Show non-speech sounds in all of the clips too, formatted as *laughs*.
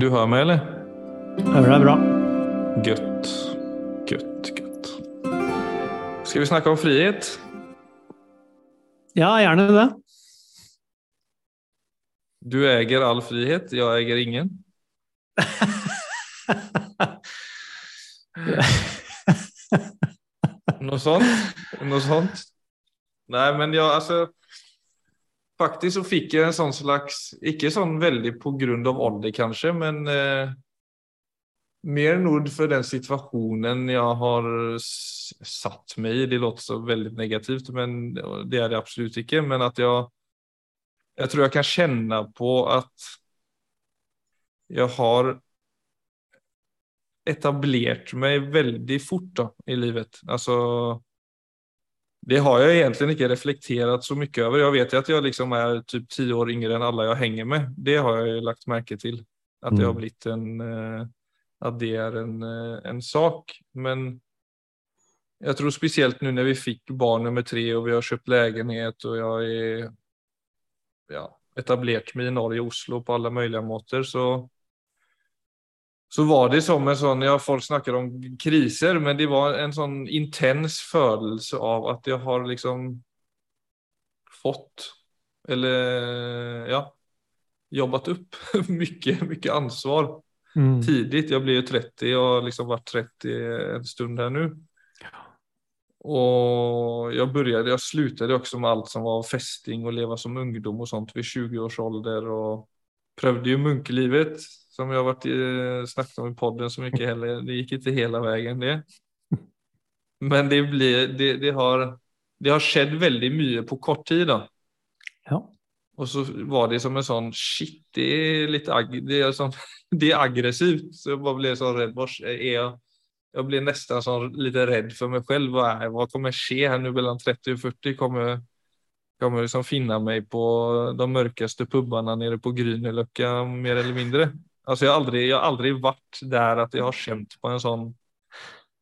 Du hører meg, eller? Hører deg bra. Godt. Godt, godt. Skal vi snakke om frihet? Ja, gjerne det. Du eier all frihet, jeg eier ingen. *laughs* Noe sånt? Noe sånt? Nei, men ja, altså Faktisk så fikk jeg en sånn slags Ikke sånn veldig av alder, kanskje, men eh, mer nord for den situasjonen jeg har satt meg i. Det låter så veldig negativt, men det er det absolutt ikke. Men at jeg Jeg tror jeg kan kjenne på at jeg har etablert meg veldig fort da, i livet. Altså Det har jeg egentlig ikke reflektert så mye over. Jeg vet jo at jeg liksom er typ ti år yngre enn alle jeg henger med. Det har jeg lagt merke til. At det har Mm. blitt en eh, At det er en, eh, en sak. Men jeg tror spesielt nå når vi fikk barn nummer tre og vi har kjøpt leilighet og jeg er ja, etablert med i Norge, Oslo på alle mulige måter, så så var det som en sånn, ja folk snakker om kriser, men det var en sånn intens følelse av at jeg har liksom fått, eller ja, jobbat opp *laughs* mye, mye ansvar Mm. tidigt. Jeg ble jo 30 og har liksom vært 30 en stund her nå. Og jeg begynte Jeg sluttet også med alt som var festing og leve som ungdom og sånt ved 20 års ålder Og prøvde jo munkelivet som vi har varit i, snackat om i podden så mycket heller. Det gick inte hela vägen det. Men det blir, det, det har, det har skjedd veldig mye på kort tid da. Ja. Og så var det som en sånn Shit, det er litt ag det er sånn, *laughs* det er aggressivt. Så jeg bare ble sånn redd. Jeg Jeg ble nesten sånn litt redd for meg selv. Hva, er, hva kommer skje her nå mellom 30 og 40? Kommer kommer liksom finne meg på de mørkeste pubene nede på Grünerløkka, mer eller mindre. Altså, jeg har aldri, jeg har aldri vært der at jeg har kjent på en sånn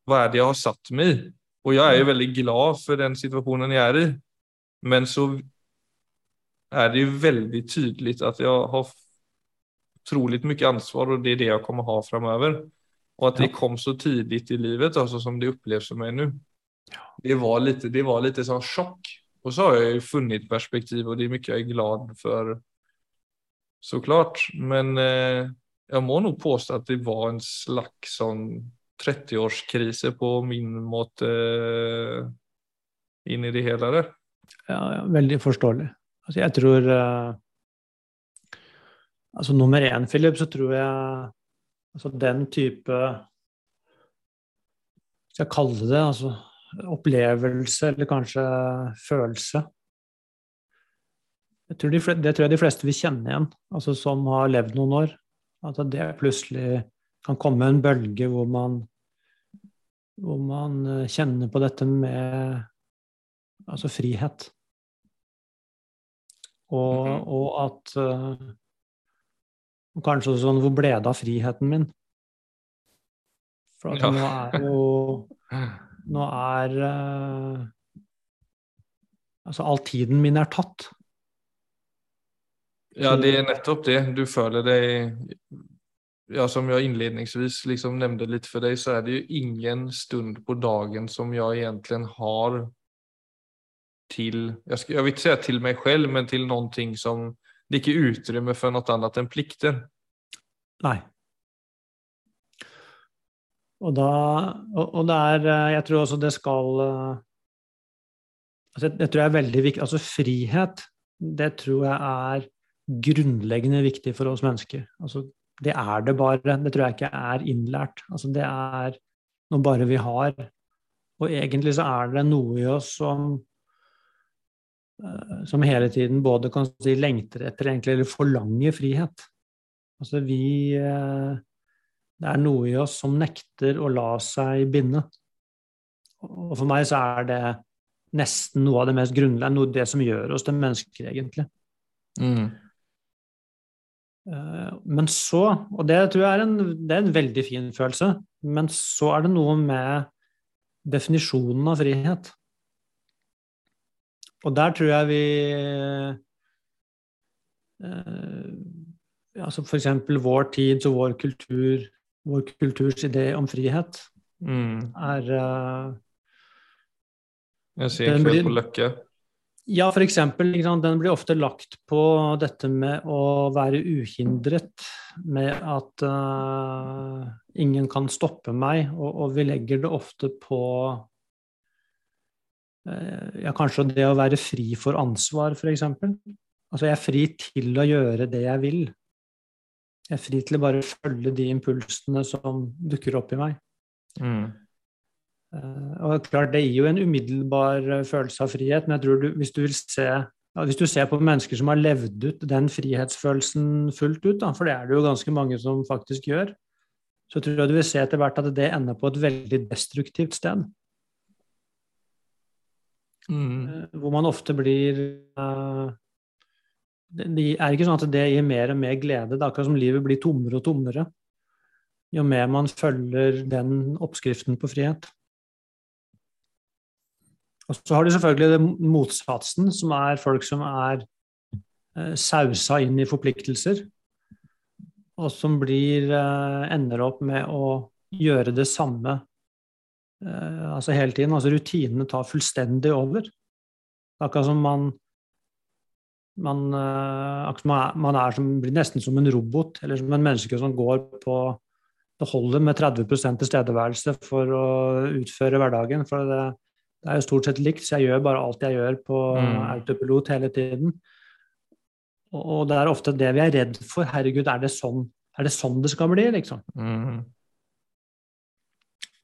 Hva er det jeg har satt meg i? Og jeg er jo veldig glad for den situasjonen jeg er i. Men så er det jo veldig tydelig at jeg har utrolig mye ansvar, og det er det jeg kommer ha framover. Og at det kom så tidlig i livet, altså som det oppleves for meg nå. Det var litt, det var litt sånn sjokk. Og så har jeg jo funnet perspektiv, og det er mye jeg er glad for, så klart. Men eh, jeg må nok påstå at det var en slags sånn 30-årskrise på min måte eh, inn i det hele der. Ja, ja, veldig forståelig. Altså, jeg tror uh, Altså, nummer én, Philip, så tror jeg altså den type Skal jeg kalle det altså opplevelse, eller kanskje følelse jeg tror de, Det tror jeg de fleste vil kjenne igjen, altså som har levd noen år. At det plutselig kan komme en bølge hvor man hvor man eh, kjenner på dette med altså frihet. Og, Mhm. og at eh, og Kanskje sånn Hvor ble det av friheten min? For at Ja. nå er jo *laughs* Nå er eh, Altså, all tiden min er tatt. Ja, det er nettopp det. Du føler deg ja, Som jeg innledningsvis liksom nevnte litt for deg, så er det jo ingen stund på dagen som jeg egentlig har til Jeg, skal, jeg vil ikke si til meg selv, men til noe som Det er ikke utrymme for noe annet enn plikter. Nei. Og da Og, og det er eh, Jeg tror også det skal eh, altså jeg, jeg tror det er veldig viktig Altså frihet, det tror jeg er grunnleggende viktig for oss mennesker. Altså, det er det bare. Det tror jeg ikke er innlært. Altså, det er noe bare vi har. Og egentlig så er det noe i oss som eh, som hele tiden både kan si lengter etter egentlig, eller forlanger frihet. Altså vi eh, Det er noe i oss som nekter å la seg binde. Og for meg så er det nesten noe av det mest grunnleggende, noe av det som gjør oss til mennesker, egentlig. Mm. Eh, Men så, og det tror jeg er en, det er en veldig fin følelse, men så er det noe med definisjonen av frihet. Og der tror jeg vi eh, altså F.eks. vår tids og vår kultur, vår kulturs idé om frihet Mm. er eh, Jeg sier ikke blir- på Løkke. Ja, eksempel, den blir ofte lagt på dette med å være uhindret, med at uh, ingen kan stoppe meg, og, og vi legger det ofte på uh, ja, kanskje det å være fri for ansvar, eksempel. Altså, jeg er fri til å gjøre det jeg vil. Jeg er fri til å bare følge de impulsene som dukker opp i meg. Mm. Eh, og klart, Det gir jo en umiddelbar eh, følelse av frihet, men jeg tror du, hvis, du vil se, ja, hvis du ser på mennesker som har levd ut den frihetsfølelsen fullt ut, da, for det er det jo ganske mange som faktisk gjør, så tror jeg du vil se etter hvert at det ender på et veldig destruktivt sted. Mm. eh, Hvor man ofte blir det, det er ikke sånn at det gir mer og mer glede. Det er akkurat som livet blir tommere og tommere jo mer man følger den oppskriften på frihet. Og så har du selvfølgelig det motsatsen, som er folk som er eh, sausa inn i forpliktelser, og som blir, eh, ender opp med å gjøre det samme eh, altså hele tiden. Altså rutinene tar fullstendig over. Er akkurat som man man, eh, man, er som, blir nesten som en robot, eller som en menneske som går på Det holder med 30% tilstedeværelse for å utføre hverdagen. For det, det er jo stort sett likt, så jeg gjør bare alt jeg gjør på Mm. autopilot hele tiden. Og, og det er ofte det vi er redd for. Herregud, er det sånn, er det, sånn det skal bli? liksom? Mm.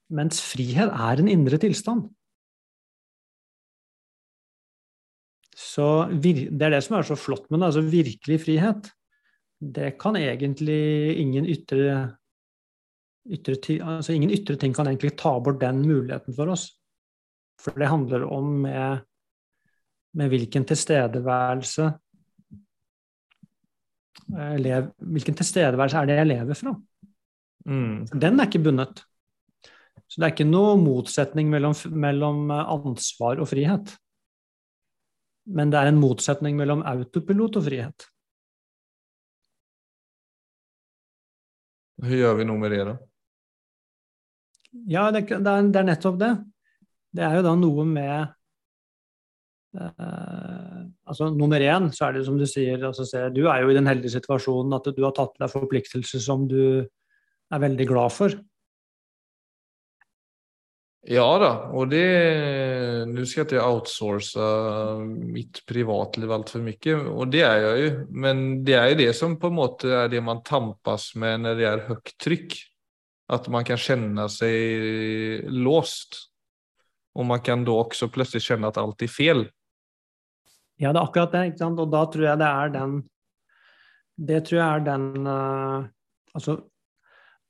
Mens frihet er en indre tilstand. Så Det er det som er så flott med det. altså Virkelig frihet, det kan egentlig ingen ytre, ytre altså Ingen ytre ting kan egentlig ta bort den muligheten for oss. For det handler om med, med hvilken tilstedeværelse eh, lev, Hvilken tilstedeværelse er det jeg lever fra? Mm. Den er ikke bundet. Så det er ikke noe motsetning mellom, mellom eh, ansvar og frihet. Men det er en motsetning mellom autopilot og frihet. Hvordan gjør vi noe med det, da? Ja, det, det, er, det er nettopp det. Det er jo da noe med eh, Altså nummer én, så er det som du sier, altså, du er jo i den heldige situasjonen at du har tatt deg forpliktelser som du er veldig glad for. Ja da, og det Nå skal jeg ikke outsource mitt privatliv altfor mye, og det er jeg jo. Men det er jo det som på en måte er det man tampas med når det er høyt trykk. At man kan kjenne seg låst. Och man kan da også plutselig kjenne at alt er fel. Ja, det er akkurat det. ikke sant? Og da tror jeg det er den Det tror jeg er den uh, altså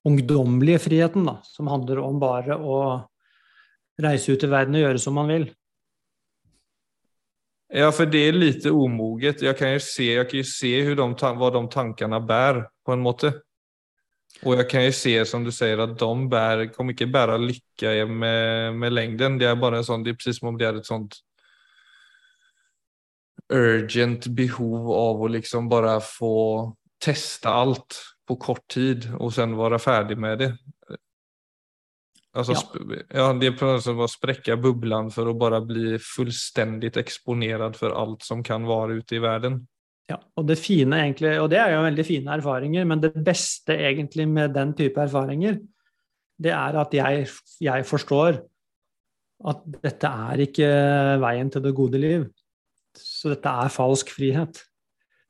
ungdommelige friheten, da, som handler om bare å reise ut i verden og gjøre som man vil. Ja, for det er litt omoget. Jeg kan jo se, jeg kan jo se hur de, tankene bærer de tankarna bär på en måte. Och jag kan ju se som du säger att de bär, kommer inte bära lycka med, med längden. Det är bara en sån, det är precis som om det är ett sånt urgent behov av att liksom bara få testa allt på kort tid och sen vara färdig med det. Alltså, Ja. ja, det är på något sätt att spräcka bubblan för att bara bli fullständigt exponerad för allt som kan vara ute i världen. Ja, og det fine egentlig, og det er jo veldig fine erfaringer, men det beste egentlig med den type erfaringer, det er at jeg, jeg forstår at dette er ikke veien til det gode liv. Så dette er falsk frihet.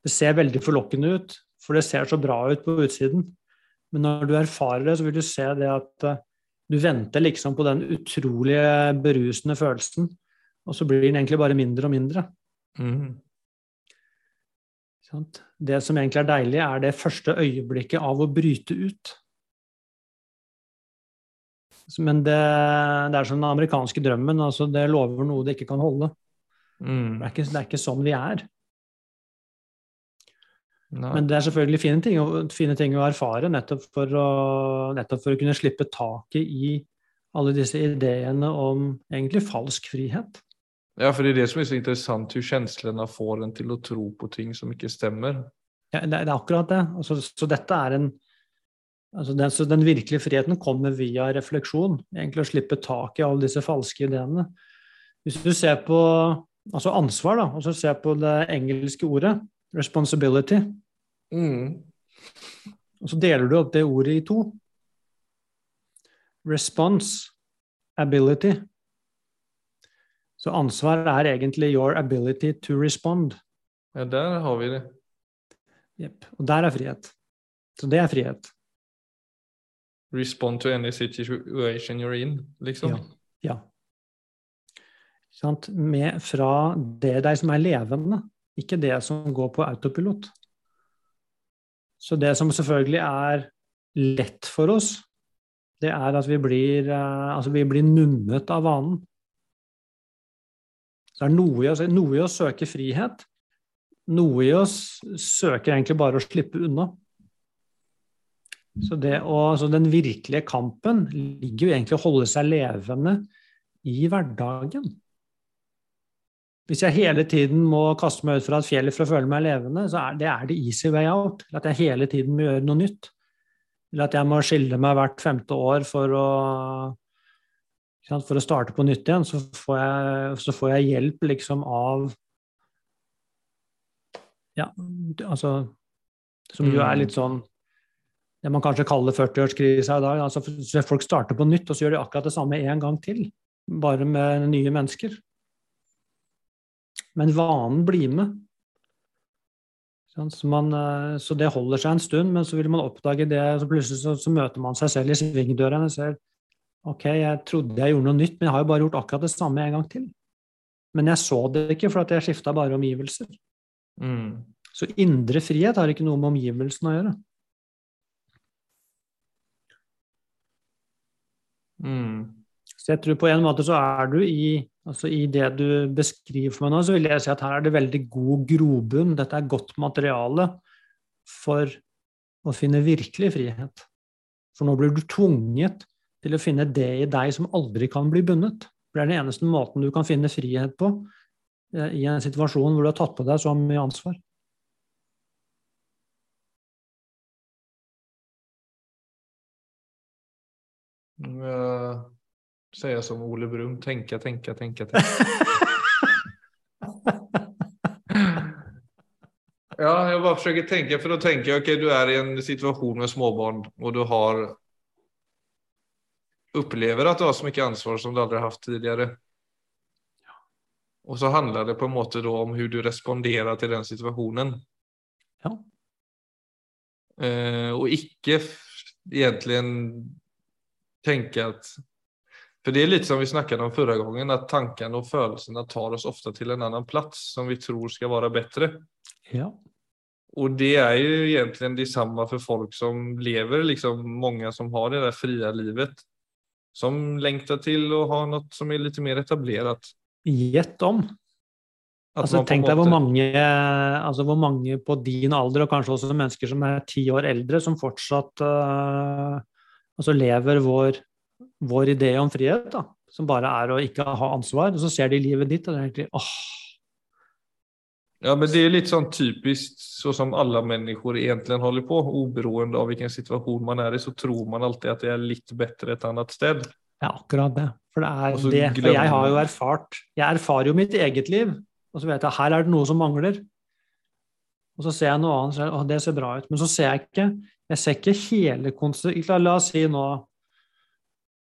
Det ser veldig forlokkende ut, for det ser så bra ut på utsiden. Men når du erfarer det, så vil du se det at eh, du venter liksom på den utrolige berusende følelsen, og så blir den egentlig bare mindre og mindre. Mm. Det som egentlig er deilig, er det første øyeblikket av å bryte ut. Men det, det er som den amerikanske drømmen. altså Det lover noe det ikke kan holde. Mm. Det er ikke, det er ikke sånn vi er. Nei. Men det er selvfølgelig fine ting, fine ting å erfare, nettopp for, å, nettopp for å kunne slippe taket i alle disse ideene om egentlig falsk frihet. Ja, for det er det som er så interessant hvor kjenslene får en til å tro på ting som ikke stemmer. Ja, det, det er akkurat det. Altså, så dette er en altså den, så den virkelige friheten kommer via refleksjon. Egentlig å slippe tak i alle disse falske ideene. Hvis du ser på altså ansvar, da, og så ser på det engelske ordet responsibility, Mm. og så deler du opp det ordet i to. Response, ability. Så ansvar er egentlig your ability to respond. Ja, der har vi det. Jepp. Og der er frihet. Så det er frihet. Respond to any situation you're in, liksom. Ja. ja. Sant? Med, fra det deg som er levende, ikke det som går på autopilot. Så det som selvfølgelig er lett for oss, det er at vi blir, eh, altså vi blir nummet av vanen. Så det er noe i, oss, noe i oss søker frihet. Noe i oss søker egentlig bare å slippe unna. Så, å, så den virkelige kampen ligger jo egentlig i å holde seg levende i hverdagen. Hvis jeg hele tiden må kaste meg ut fra et fjell for å føle meg levende, så er det er det easy way out. Eller at jeg hele tiden må gjøre noe nytt. Eller at jeg må skille meg hvert femte år for å, for å starte på nytt igjen. Så får jeg, så får jeg hjelp liksom av Ja, altså Som jo er litt sånn det man kanskje kaller 40-årskrisa i dag. Altså, folk starter på nytt, og så gjør de akkurat det samme en gang til. Bare med nye mennesker. Men vanen blir med. Så, man, så, det holder seg en stund, men så vil man oppdage det, så plutselig så, så møter man seg selv i svingdøra og ser ok, jeg trodde jeg gjorde noe nytt, men jeg har jo bare gjort akkurat det samme en gang til. Men jeg så det ikke, for at jeg skifta bare omgivelser. Mm. Så indre frihet har ikke noe med omgivelsene å gjøre. Mm. Så jeg tror på en måte så er du i altså i det du beskriver for meg nå, så vil jeg si at her er det veldig god grobunn. Dette er godt materiale for å finne virkelig frihet. For nå blir du tvunget til å finne det i deg som aldri kan bli bundet. For det er den eneste måten du kan finne frihet på eh, i en situasjon hvor du har tatt på deg så mye ansvar. Uh, jeg som Ole Brumm, tenke, tenke, tenke. tenke. *laughs* ja, jeg bare forsøker å tenke, for da tenker jeg ok, du er i en situasjon med småbarn og du har upplever att du har så mycket ansvar som du aldrig haft tidigare. Och så handlar det på en måte då om hur du responderar till den situationen. Ja. Eh, och icke egentligen tänka att för det är lite som vi snackade om förra gången, att tankarna och födelserna tar oss ofta till en annan plats som vi tror ska vara bättre. Ja. Och det är ju egentligen detsamma för folk som lever, liksom många som har det där fria livet. Som längtar till att ha något som är lite mer etablerat. Gjett om. Altså, tenk deg hvor mange, altså, hvor mange på din alder, og kanskje også mennesker som er ti år eldre, som fortsatt uh, altså lever vår vår idé om frihet, da, som bare er å ikke ha ansvar. Og så ser de livet ditt, og det er egentlig åh. Ja, men det är lite sånn typiskt så som alla människor egentligen håller på. Oberoende av hvilken situasjon man er i så tror man alltid at det er litt bedre et annet sted. Ja, akkurat det. For det er det. For jeg har jo erfart Jeg erfarer jo mitt eget liv, og så vet jeg her er det noe som mangler. Og så ser jeg noe annet, og det ser bra ut. Men så ser jeg ikke Jeg ser ikke hele konsekvensen La oss si nå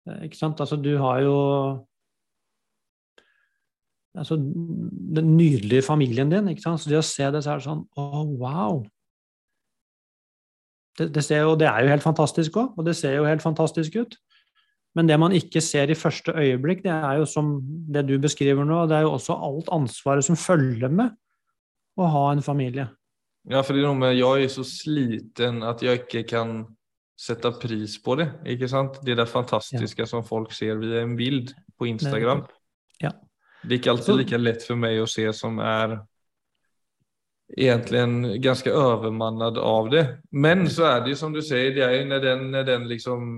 Eh, ikke sant? Altså, du har jo altså, den nydelige familien din. ikke sant? Så det å se det, så er det sånn Å, oh, wow! Det, det, ser jo, det er jo helt fantastisk òg, og det ser jo helt fantastisk ut. Men det man ikke ser i første øyeblikk, det er jo som det du beskriver nå, det er jo også alt ansvaret som følger med å ha en familie. Ja, for det er noe med Jeg er så sliten at jeg ikke kan sette pris på det. ikke sant? Det er det fantastiske ja. som folk ser via en bild på Instagram. Ja. Det er ikke alltid like lett for meg å se som er egentlig ganske overmannet av det. Men så er det jo som du sier, det er jo når den, når den liksom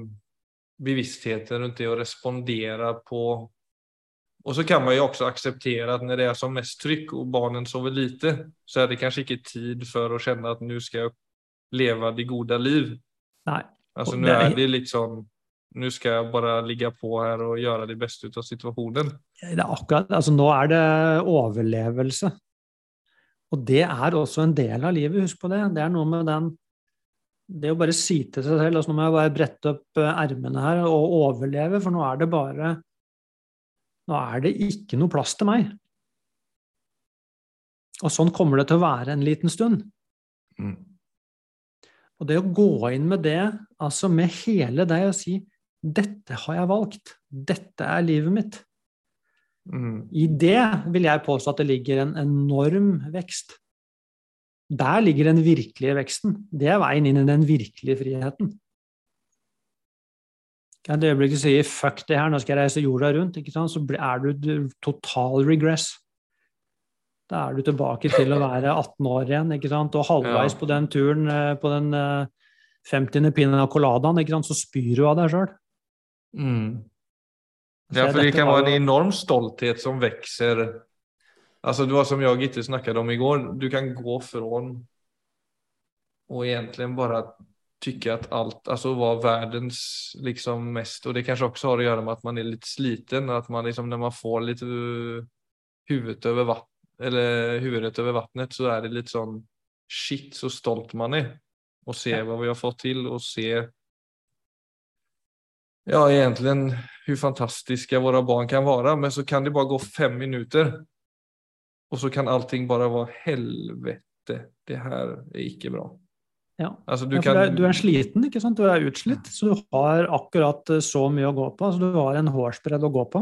bevisstheten rundt det å respondere på Och så kan man ju också acceptera att när det är som mest tryck och barnen sover lite så är det kanskje ikke tid for å kjenne at nå skal jeg leve det gode liv. Nei. Altså nå er det liksom, nu skal jeg bare ligge på her og gjøre det beste ut av situasjonen. Det er akkurat, altså nå er det overlevelse. Og det er også en del av livet, husk på det. Det er noe med den Det å bare si til seg selv altså Nå må jeg bare brette opp eh, ermene her og overleve, for nå er det bare Nå er det ikke noe plass til meg. Og sånn kommer det til å være en liten stund. Og det å gå inn med det, altså med hele deg og si 'Dette har jeg valgt. Dette er livet mitt'. Mm. I det vil jeg påstå at det ligger en enorm vekst. Der ligger den virkelige veksten. Det er veien inn i den virkelige friheten. I det øyeblikket du sier 'fuck det her, nå skal jeg reise jorda rundt', så er du total regress. Da er du tilbake til å være 18 år igjen, og halvveis Ja. på den turen, eh, på den eh, 50. pina coladaen, så spyr du av deg sjøl. Mm. Ja, for det kan være en enorm stolthet som vokser. Alltså det var som jeg og Gitte snakket om igår. Du kan gå fra å egentlig bare tycka at allt, alltså vara världens liksom mest, och det kanske också har att göra med at man er litt sliten, at man liksom när man får litt huvudet över vattnet, eller huvudet över vattnet så er det litt sånn shit så stolt man er, og se vad vi har fått til, og se ja, egentligen hur fantastiska våra barn kan vara, men så kan det bara gå fem minuter. Och så kan allting bara vara helvete, det her er ikke bra. Ja. altså, du Ja, kan... du, er, du er sliten, ikke sant? Du er utslitt, så du har akkurat eh, så mye å gå på. Altså, du har en hårsbredd å gå på.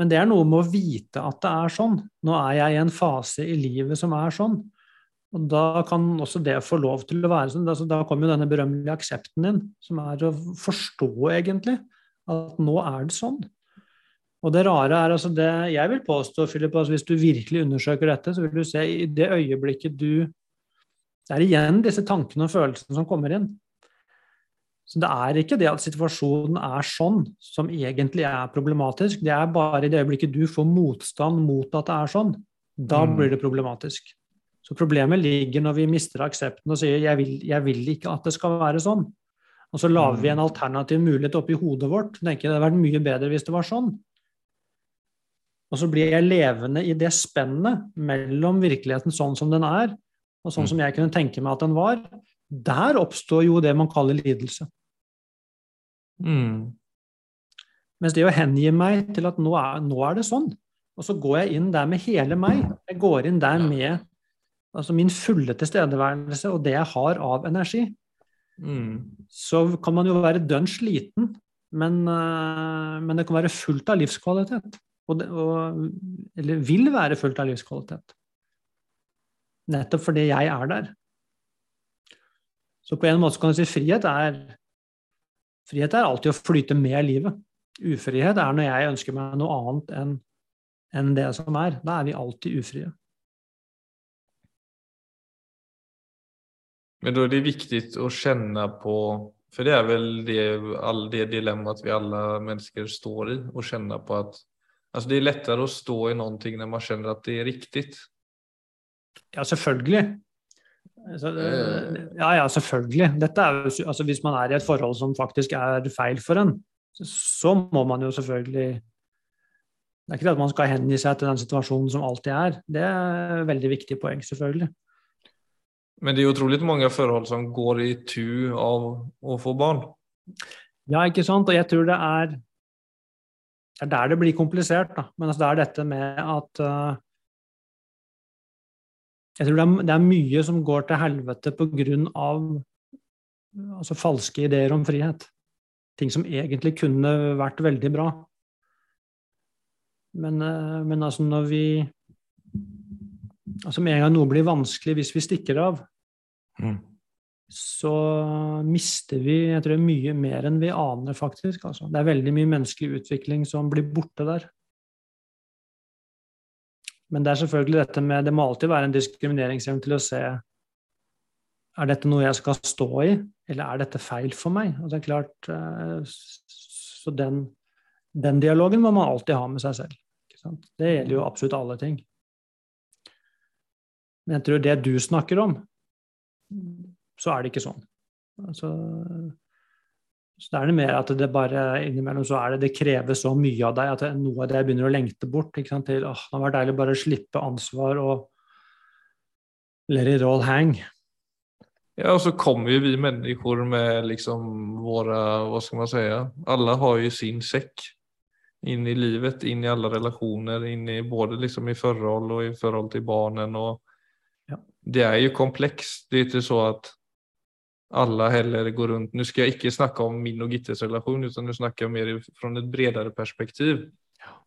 Men det er noe med å vite at det er sånn. Nå er jeg i en fase i livet som er sånn. Og da kan også det få lov til å være sånn. Altså, da kommer jo denne berømmelige aksepten din, som er å forstå, egentlig, at nå er det sånn. Og det rare er altså det Jeg vil påstå, Philip, altså hvis du virkelig undersøker dette, så vil du se i det øyeblikket du det er igjen disse tankene og følelsene som kommer inn. Så det er ikke det at situasjonen er sånn som egentlig er problematisk. Det er bare i det øyeblikket du får motstand mot at det er sånn. Da Mm. blir det problematisk. Så problemet ligger når vi mister aksepten og sier jeg vil, 'jeg vil ikke at det skal være sånn'. Og så lager vi en alternativ mulighet oppi hodet vårt. Tenker det hadde vært mye bedre hvis det var sånn. Og så blir jeg levende i det spennet mellom virkeligheten sånn som den er, og sånn Mm. som jeg kunne tenke meg at den var. Der oppstår jo det man kaller lidelse. Mm. Mens det å hengi meg til at nå er, nå er det sånn, og så går jeg inn der med hele meg. Jeg går inn der med altså min fulle tilstedeværelse og det jeg har av energi. Mm. Så kan man jo være dønn sliten, men, eh, men det kan være fullt av livskvalitet. Og det, og, eller vil være fullt av livskvalitet. Nettopp fordi jeg er der. Så på en måte kan du si frihet er Frihet er alltid å flyte med livet. Ufrihet er når jeg ønsker meg noe annet enn enn det som er. Da er vi alltid ufrie. Men då är det viktigt att känna på, för det är väl det, all det dilemmat vi alla människor står i, och känna på att alltså det är lättare att stå i någonting när man känner att det är riktigt. Ja, selvfølgelig. Så, ja, ja, selvfølgelig. Dette er jo, altså, hvis man er i et forhold som faktisk er feil for en, så, så må man jo selvfølgelig Det er ikke det at man skal hengi seg til den situasjonen som alltid er. Det er et veldig viktig poeng, selvfølgelig. Men det er utrolig mange forhold som går i tu av å få barn. Ja, ikke sant? Og jeg tror det er det er der det blir komplisert. Da. Men altså, det er dette med at uh, Jeg tror det er, det er mye som går til helvete på grunn av altså, falske ideer om frihet. Ting som egentlig kunne vært veldig bra. Men, uh, men altså når vi Altså med en gang noe blir vanskelig hvis vi stikker av, så mister vi jeg tror, mye mer enn vi aner, faktisk. Altså. Det er veldig mye menneskelig utvikling som blir borte der. Men det er selvfølgelig dette med Det må alltid være en diskrimineringsevne til å se Er dette noe jeg skal stå i, eller er dette feil for meg? Og det er klart, eh, Så den, den dialogen må man alltid ha med seg selv. Det gjelder jo absolutt alle ting. Men jeg tror det du snakker om, så er det ikke sånn. Altså, så er det mer at det bare innimellom så er det det krever så mye av deg at noe av det jeg begynner å lengte bort. Ikke sant? Til åh, det hadde vært deilig bare å slippe ansvar og let it all hang. Ja, og så kommer jo vi mennesker med liksom våre Hva skal man si? Alle har jo sin sekk inn i livet, inn i alle relasjoner, inn i både liksom i forhold og i forhold til barnen. og. Det er jo komplekst. Det er ikke så at alle heller går rundt Nå skal jeg ikke snakke om min og Gittes relasjon, men nå snakker jeg mer fra et bredere perspektiv.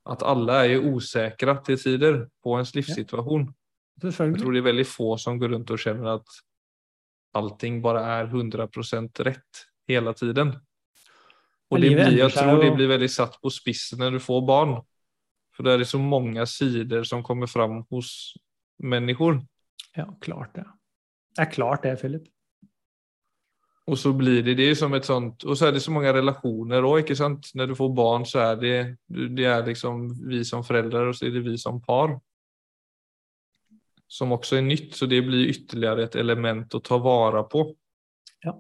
At alle er jo usikre til tider på ens livssituasjon. Jeg tror det er veldig få som går rundt og kjenner at allting bare er 100% rett hele tiden. Og det blir, jeg tror det blir veldig satt på spissen når du får barn. For det er så mange sider som kommer fram hos mennesker. Ja, klart det. Det er klart det, Philip. Og så blir det det som et sånt Og så er det så mange relasjoner òg, ikke sant. Når du får barn, så er det Det er liksom vi som foreldre, og så er det vi som par. Som også er nytt, så det blir ytterligere et element å ta vare på. Ja.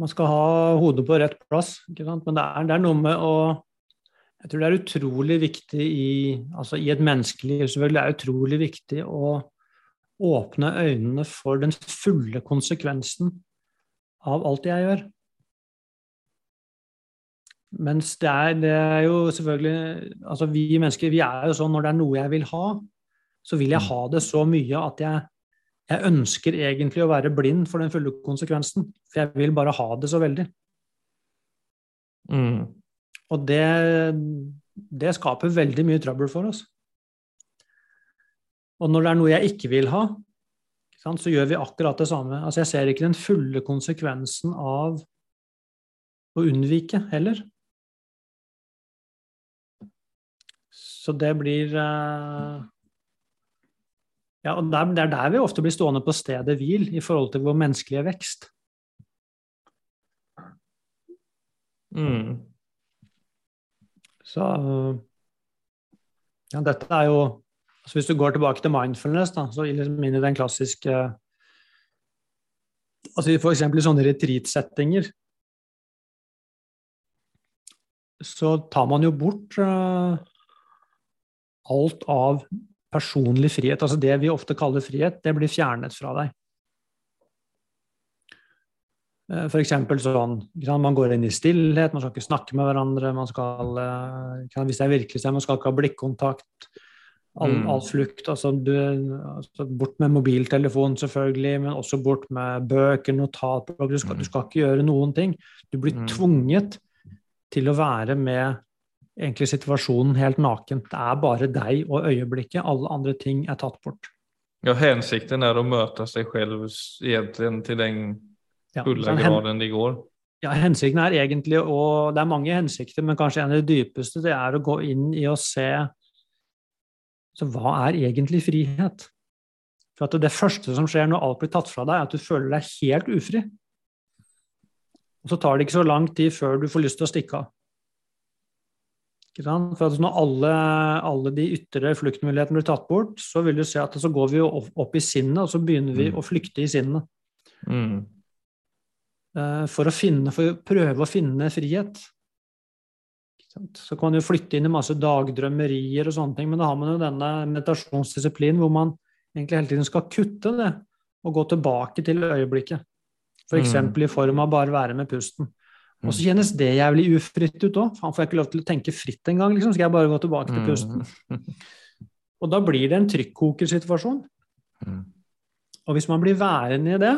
Man skal ha hodet på rett plass, ikke sant? men det er, det er noe med å Jeg tror det er utrolig viktig i, altså i et menneskeliv selvfølgelig, det er utrolig viktig å åpne øynene for den fulle konsekvensen av alt jeg gjør. Mens det er, det er jo selvfølgelig Altså vi mennesker, vi er jo sånn når det er noe jeg vil ha, så vil jeg ha det så mye at jeg jeg ønsker egentlig å være blind for den fulle konsekvensen, for jeg vil bare ha det så veldig. Mm. Og det, det skaper veldig mye trøbbel for oss. Og når det er noe jeg ikke vil ha, så gjør vi akkurat det samme. Altså jeg ser ikke den fulle konsekvensen av å unnvike heller. Så det blir eh, Ja, og det er der vi ofte blir stående på stedet hvil i forhold til vår menneskelige vekst. Mm. Så ja, dette er jo altså Hvis du går tilbake til mindfulness, da, så liksom inn i den klassiske altså eksempel i sånne retreat-settinger så tar man jo bort uh, alt av personlig frihet. Altså det vi ofte kaller frihet, det blir fjernet fra deg. For eksempel sånn Man går inn i stillhet, man skal ikke snakke med hverandre. man skal, uh, Hvis det er virkelig sånn, man skal ikke ha blikkontakt. All, Mm. all flukt. Altså, du, altså bort med mobiltelefon, selvfølgelig, men også bort med bøker, notatblogg. Du, du skal ikke gjøre noen ting. Du blir Mm. tvunget til å være med egentlig situasjonen helt naken. Det er bare deg og øyeblikket. Alle andre ting er tatt bort. Ja, hensikten er å møte seg selv egentlig til den Ja, fulle graden det går. ja, hensikten er egentlig å Det er mange hensikter, men kanskje en av de dypeste det er å gå inn i å se Så hva er egentlig frihet? For at det første som skjer når alt blir tatt fra deg, er at du føler deg helt ufri. Og så tar det ikke så lang tid før du får lyst til å stikke av. Ikke sant? For at når alle, alle de ytre fluktmulighetene blir tatt bort, så vil du se at så går vi opp i sinnet, og så begynner vi Mm. å flykte i sinnet. Mm. Eh, For å, finne, for å prøve å finne frihet. Så kan man jo flytte inn i masse dagdrømmerier og sånne ting, men da har man jo denne meditasjonsdisiplinen hvor man egentlig hele tiden skal kutte det og gå tilbake til øyeblikket. F.eks. For i form av bare være med pusten. Og så kjennes det jævlig ufritt ut òg. Faen, får jeg ikke lov til å tenke fritt engang? Liksom? Skal jeg bare gå tilbake til pusten? Mm. *laughs* Og da blir det en trykkokersituasjon. Mm. Og hvis man blir værende i det,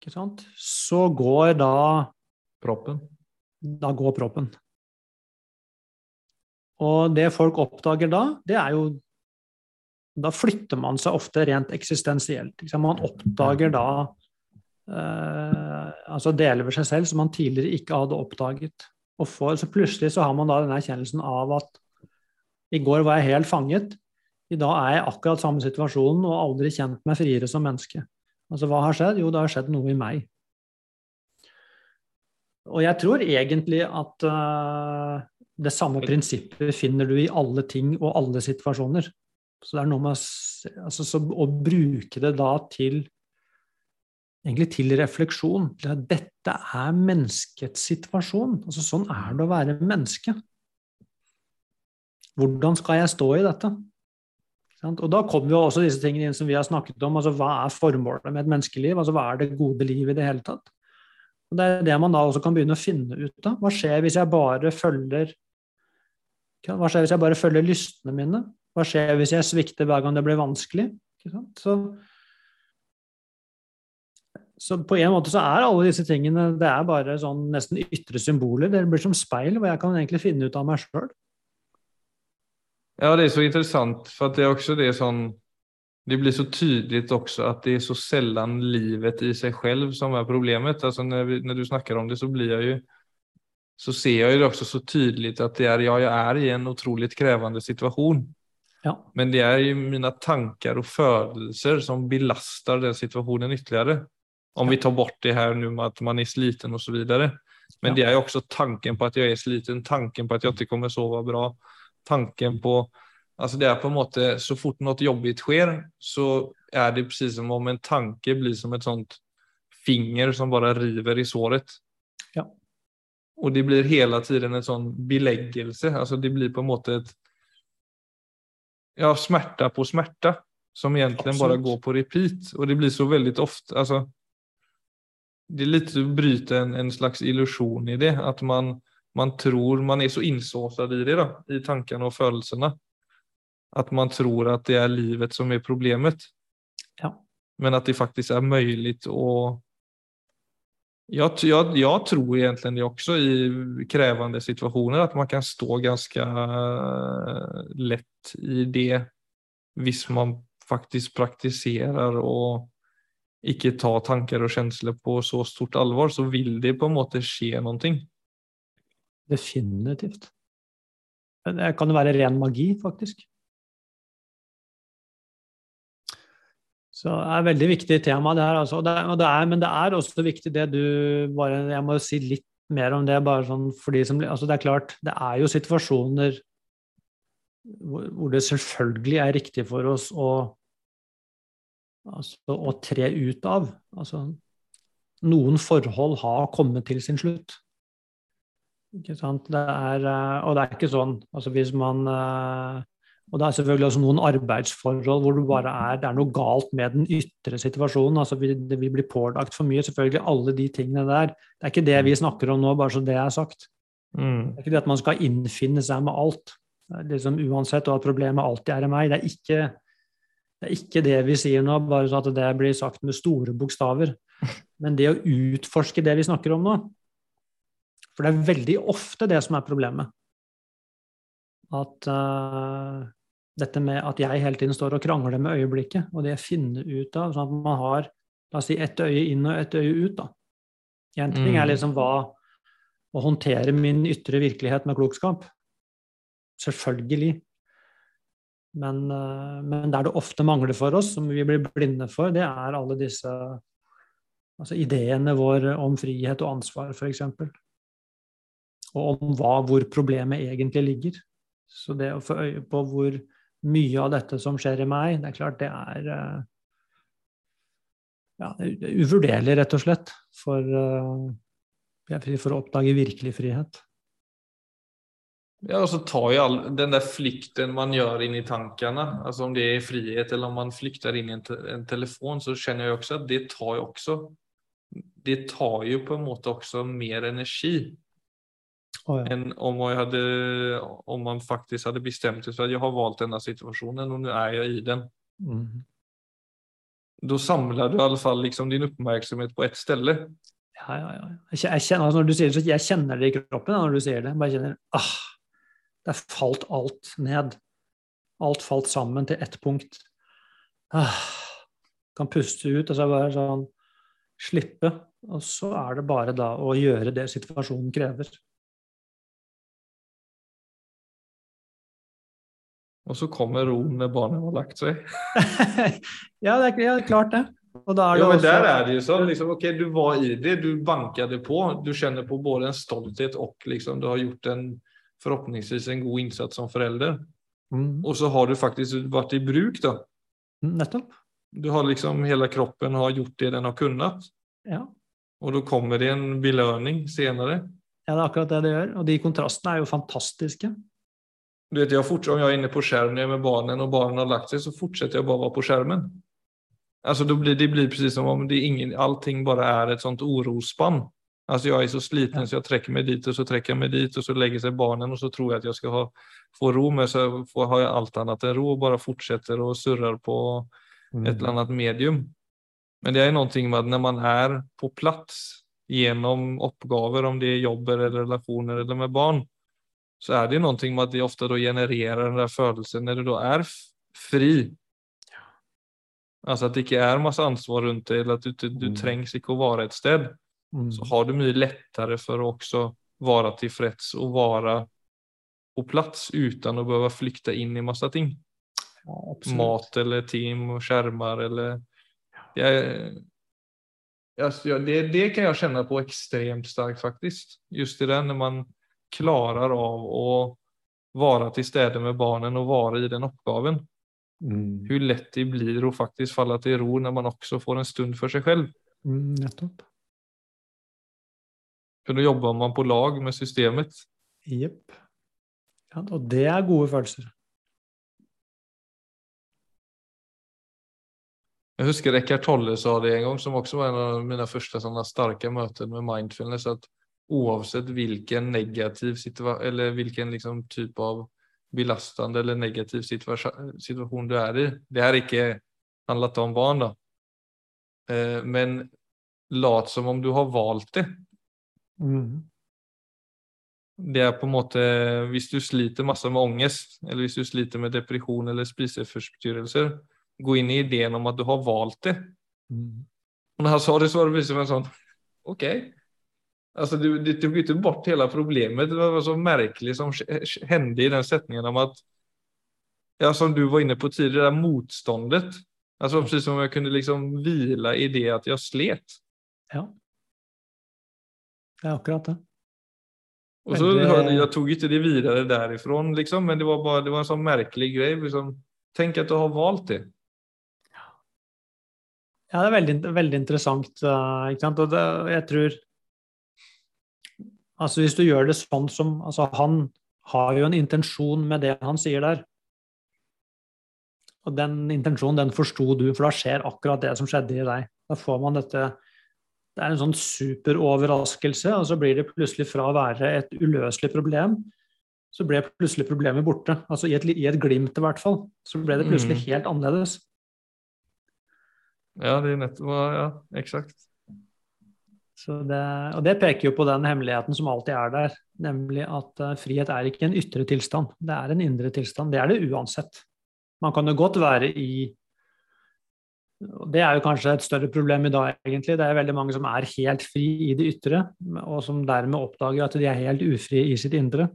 ikke sant, så går da Proppen. da går proppen. Og det folk oppdager da, det er jo Da flytter man seg ofte rent eksistensielt. Man oppdager da eh, altså deler ved seg selv som man tidligere ikke hadde oppdaget. Og for, så plutselig så har man da den erkjennelsen av at i går var jeg helt fanget, i dag er jeg akkurat samme situasjonen og aldri kjent meg friere som menneske. Altså hva har skjedd? Jo, det har skjedd noe i meg. Og jeg tror egentlig at uh, det samme prinsippet finner du i alle ting og alle situasjoner. Så det er noe med altså, så, å bruke det da til egentlig til refleksjon. Til at dette er menneskets situasjon. Altså, sånn er det å være menneske. Hvordan skal jeg stå i dette? Og da kommer jo også disse tingene inn som vi har snakket om. altså Hva er formålet med et menneskeliv? altså Hva er det gode livet i det hele tatt? Og Det er det man da også kan begynne å finne ut av. Hva skjer hvis jeg bare følger hva skjer hvis jeg bare følger lystene mine? Hva skjer hvis jeg svikter hver gang det blir vanskelig? Så, så, på en måte så er alle disse tingene det er bare sånn nesten ytre symboler. Det blir som speil, hvor jeg kan egentlig finne ut av meg sjøl. Ja, det er så interessant, for det er også det sånn Det blir så tydelig også at det er så sjelden livet i seg selv som er problemet. Altså når, vi, når du snakker om det, så blir jeg jo så ser jeg det også så tydelig at det er, ja, jeg er i en utrolig krevende situasjon. Ja. Men det er jo mine tanker og følelser som belaster den situasjonen ytterligere. Om ja. vi tar bort det her nå med at man er sliten osv. Men det er jo også tanken på at jeg er sliten, tanken på at jeg ikke kommer sove bra, tanken på Altså det er på en måte, Så fort noe jobbig skjer, så er det precis som om en tanke blir som et sånt finger som bare river i såret. Ja. Og det blir hele tiden en sånn beleggelse. Alltså det blir på en måte et ja, smerte på smerte som egentlig bare går på repeat. Og det blir så veldig ofte alltså, Det er litt å bryte en, en slags illusjon i det. At man, man tror Man er så insåsad i det, då, i tankene og følelsene. At man tror at det er livet som er problemet. Ja. Men at det faktisk er möjligt å jag, jag, jag, tror egentligen det också i krävande situationer att man kan stå ganska eh, lätt i det hvis man faktisk praktiserer og ikke tar tanker og kjensler på så stort alvor, så vil det på en måte skje noe. Definitivt. Det kan jo være ren magi, faktisk. Så det er et veldig viktig tema, det her. Altså. Det, det er, men det er også viktig det du bare Jeg må si litt mer om det, bare sånn for de som altså Det er klart, det er jo situasjoner hvor, hvor det selvfølgelig er riktig for oss å, altså, å tre ut av. Altså, noen forhold har kommet til sin slutt. Ikke sant? Det er, eh, og det er ikke sånn altså Hvis man uh, og det er selvfølgelig også noen arbeidsforhold hvor det bare er, det er noe galt med den ytre situasjonen. altså Vi, vi blir pålagt for mye. Selvfølgelig alle de tingene der. Det er ikke det vi snakker om nå, bare så det er sagt. Mm. Det er ikke det at man skal innfinne seg med alt. Liksom Uansett, og at problemet alltid er i meg. Det er, ikke, det er ikke det vi sier nå, bare så at det blir sagt med store bokstaver. *laughs* Men det å utforske det vi snakker om nå For det er veldig ofte det som er problemet. At uh, dette med at jeg hele tiden står og krangler med øyeblikket, og det jeg finner ut av, sånn at man har la oss si ett øye inn og ett øye ut. da. En ting er mm. liksom hva å håndtere min ytre virkelighet med klokskap. Selvfølgelig. Men, uh, men der det ofte mangler for oss, som vi blir blinde for, det er alle disse altså ideene våre om frihet og ansvar, f.eks. Og om hva, hvor problemet egentlig ligger. Så det å få øye på hvor mye av dette som skjer i meg, det er klart det er eh, ja, uvurderlig, rett og slett, for, eh, for å oppdage virkelig frihet. Ja, og så tar jo all den der flykten man gjør inn i tankene, altså om det er frihet eller om man flykter inn i en, te en telefon, så kjenner jeg også at det tar jo også Det tar jo på en måte også mer energi. Oh, ja. enn om, om, man faktisk hadde bestemt seg for at jeg har valgt denne situasjonen, og nå er jeg i den. Mm. Da samler du i alle fall liksom din oppmerksomhet på ett sted. Ja, ja, ja. Jeg, kjenner, altså når du sier det, jeg kjenner det i kroppen når du sier det. Bare kjenner ah, Det falt alt ned. Alt falt sammen til ett punkt. Ah, kan puste ut og så bare sånn slippe. Og så er det bare da å gjøre det situasjonen krever. Og så kommer roen når barnet har lagt seg. ja, det er, ja, klart det. Og da er det ja, men også... der er det jo sånn. Liksom, ok, Du var i det, du banket på. Du kjenner på både en stolthet og liksom, du har gjort en forhåpentligvis en god innsats som forelder. Mm. Og så har du faktisk vært i bruk, da. Nettopp. Du har liksom Hele kroppen har gjort det den har kunnet. Ja. Og da kommer det en belønning senere. ja, det er akkurat det det gjør. Og de kontrastene er jo fantastiske. Du vet, jag fortsatt, om jag är inne på skjermen jag är med barnen och barnen har lagt sig så fortsätter jag bara vara på skärmen. Alltså då blir, det blir precis som om det ingen, allting bara är ett sånt orospann. Alltså jag är så sliten så jag trekker meg dit og så trekker jeg meg dit og så legger seg barnen og så tror jeg at jeg skal ha, få ro men så får, har jeg alt annet enn ro og bare fortsetter og surrer på et eller annet medium. Men det er noe med at når man er på plass gjennom oppgaver, om det er jobber eller relationer eller med barn, så är det någonting med att det ofta då genererar den där födelsen när du då är fri. Alltså att det inte är massa ansvar runt dig eller att du, du, Mm. trängs inte att vara ett sted. Mm. Så har du mycket lättare för att också vara tillfreds och vara på plats utan att behöva flykta in i massa ting Ja, mat eller team och skärmar eller jag, alltså, ja, det, det kan jag känna på extremt starkt faktiskt. Just det där när man klarar av å vara till stede med barnen och vara i den oppgaven. Mm. Hur lätt det blir å faktisk falle til ro når man også får en stund for seg selv. Mm, nettopp. For da jobber man på lag med systemet. Jepp. Ja, og det er gode følelser. Jeg husker Eckhart Tolle sa det en gang, som også var en av mine første sterke møter med mindfulness att oavsett vilken negativ situation eller vilken liksom typ av belastende eller negativ situa- situation du er i. Det har ikke handlet om barn da. Eh, Men lat som om du har valt det. Mm. Det er på en måte Hvis du sliter masse med ångest, eller hvis du sliter med depresjon eller spiseforstyrrelser, gå inn i ideen om at du har valgt det. Mm. Og når han sa det, så var det plutselig en sånn OK. Altså, du, du tok ikke bort hele problemet. Det var så merkelig som hendte i den setningen om at Ja, som du var inne på tidligere, det der motståndet. Altså, precis som jeg kunne liksom hvile i det at jeg slet. Ja. Det er akkurat det. Og så det- Jeg tok ikke det videre derifra, liksom, men det var bare, det var en sånn merkelig greie. liksom. Tenk at du har valgt det. Ja, det er veldig, veldig interessant. eh, ikke sant? Og det, jeg tror Altså, hvis du gjør det sånn som Altså, han har jo en intensjon med det han sier der. Og den intensjonen, den forsto du, for da skjer akkurat det som skjedde i deg. Da får man dette Det er en sånn superoverraskelse, og så blir det plutselig fra å være et uløselig problem, så ble plutselig problemet borte. Altså i et, i et glimt, i hvert fall. Så ble det plutselig Mm. helt annerledes. Ja, det er nettopp, ja, exakt. Så det, og det peker jo på den hemmeligheten som alltid er der, nemlig at eh, frihet er ikke en ytre tilstand, det er en indre tilstand. Det er det uansett. Man kan jo godt være i Det er jo kanskje et større problem i dag, egentlig. Det er veldig mange som er helt fri i det ytre, og som dermed oppdager at de er helt ufrie i sitt indre.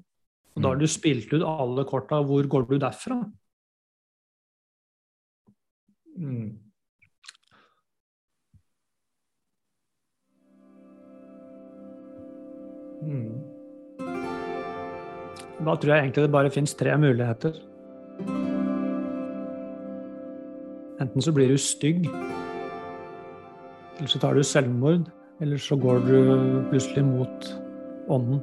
Og da har du spilt ut alle korta. Hvor går du derfra? Mm. Mm. Da tror jeg egentlig det bare fins tre muligheter. Enten så blir du stygg, eller så tar du selvmord, eller så går du plutselig mot ånden.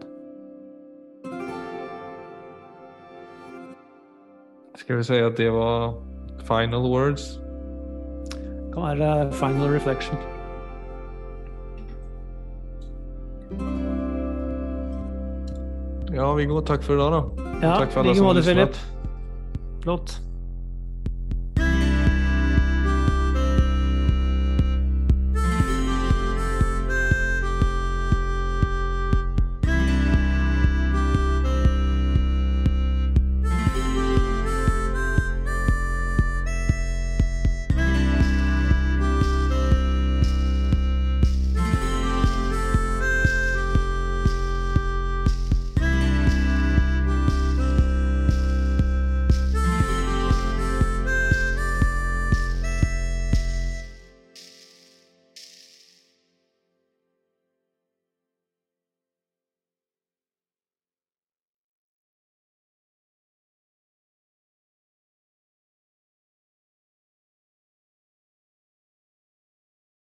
Skal vi si at det var final words? Det kan være final reflection. Ja, Viggo, for i dag, da. Ja, Takk for i like måte. Philip. Flott.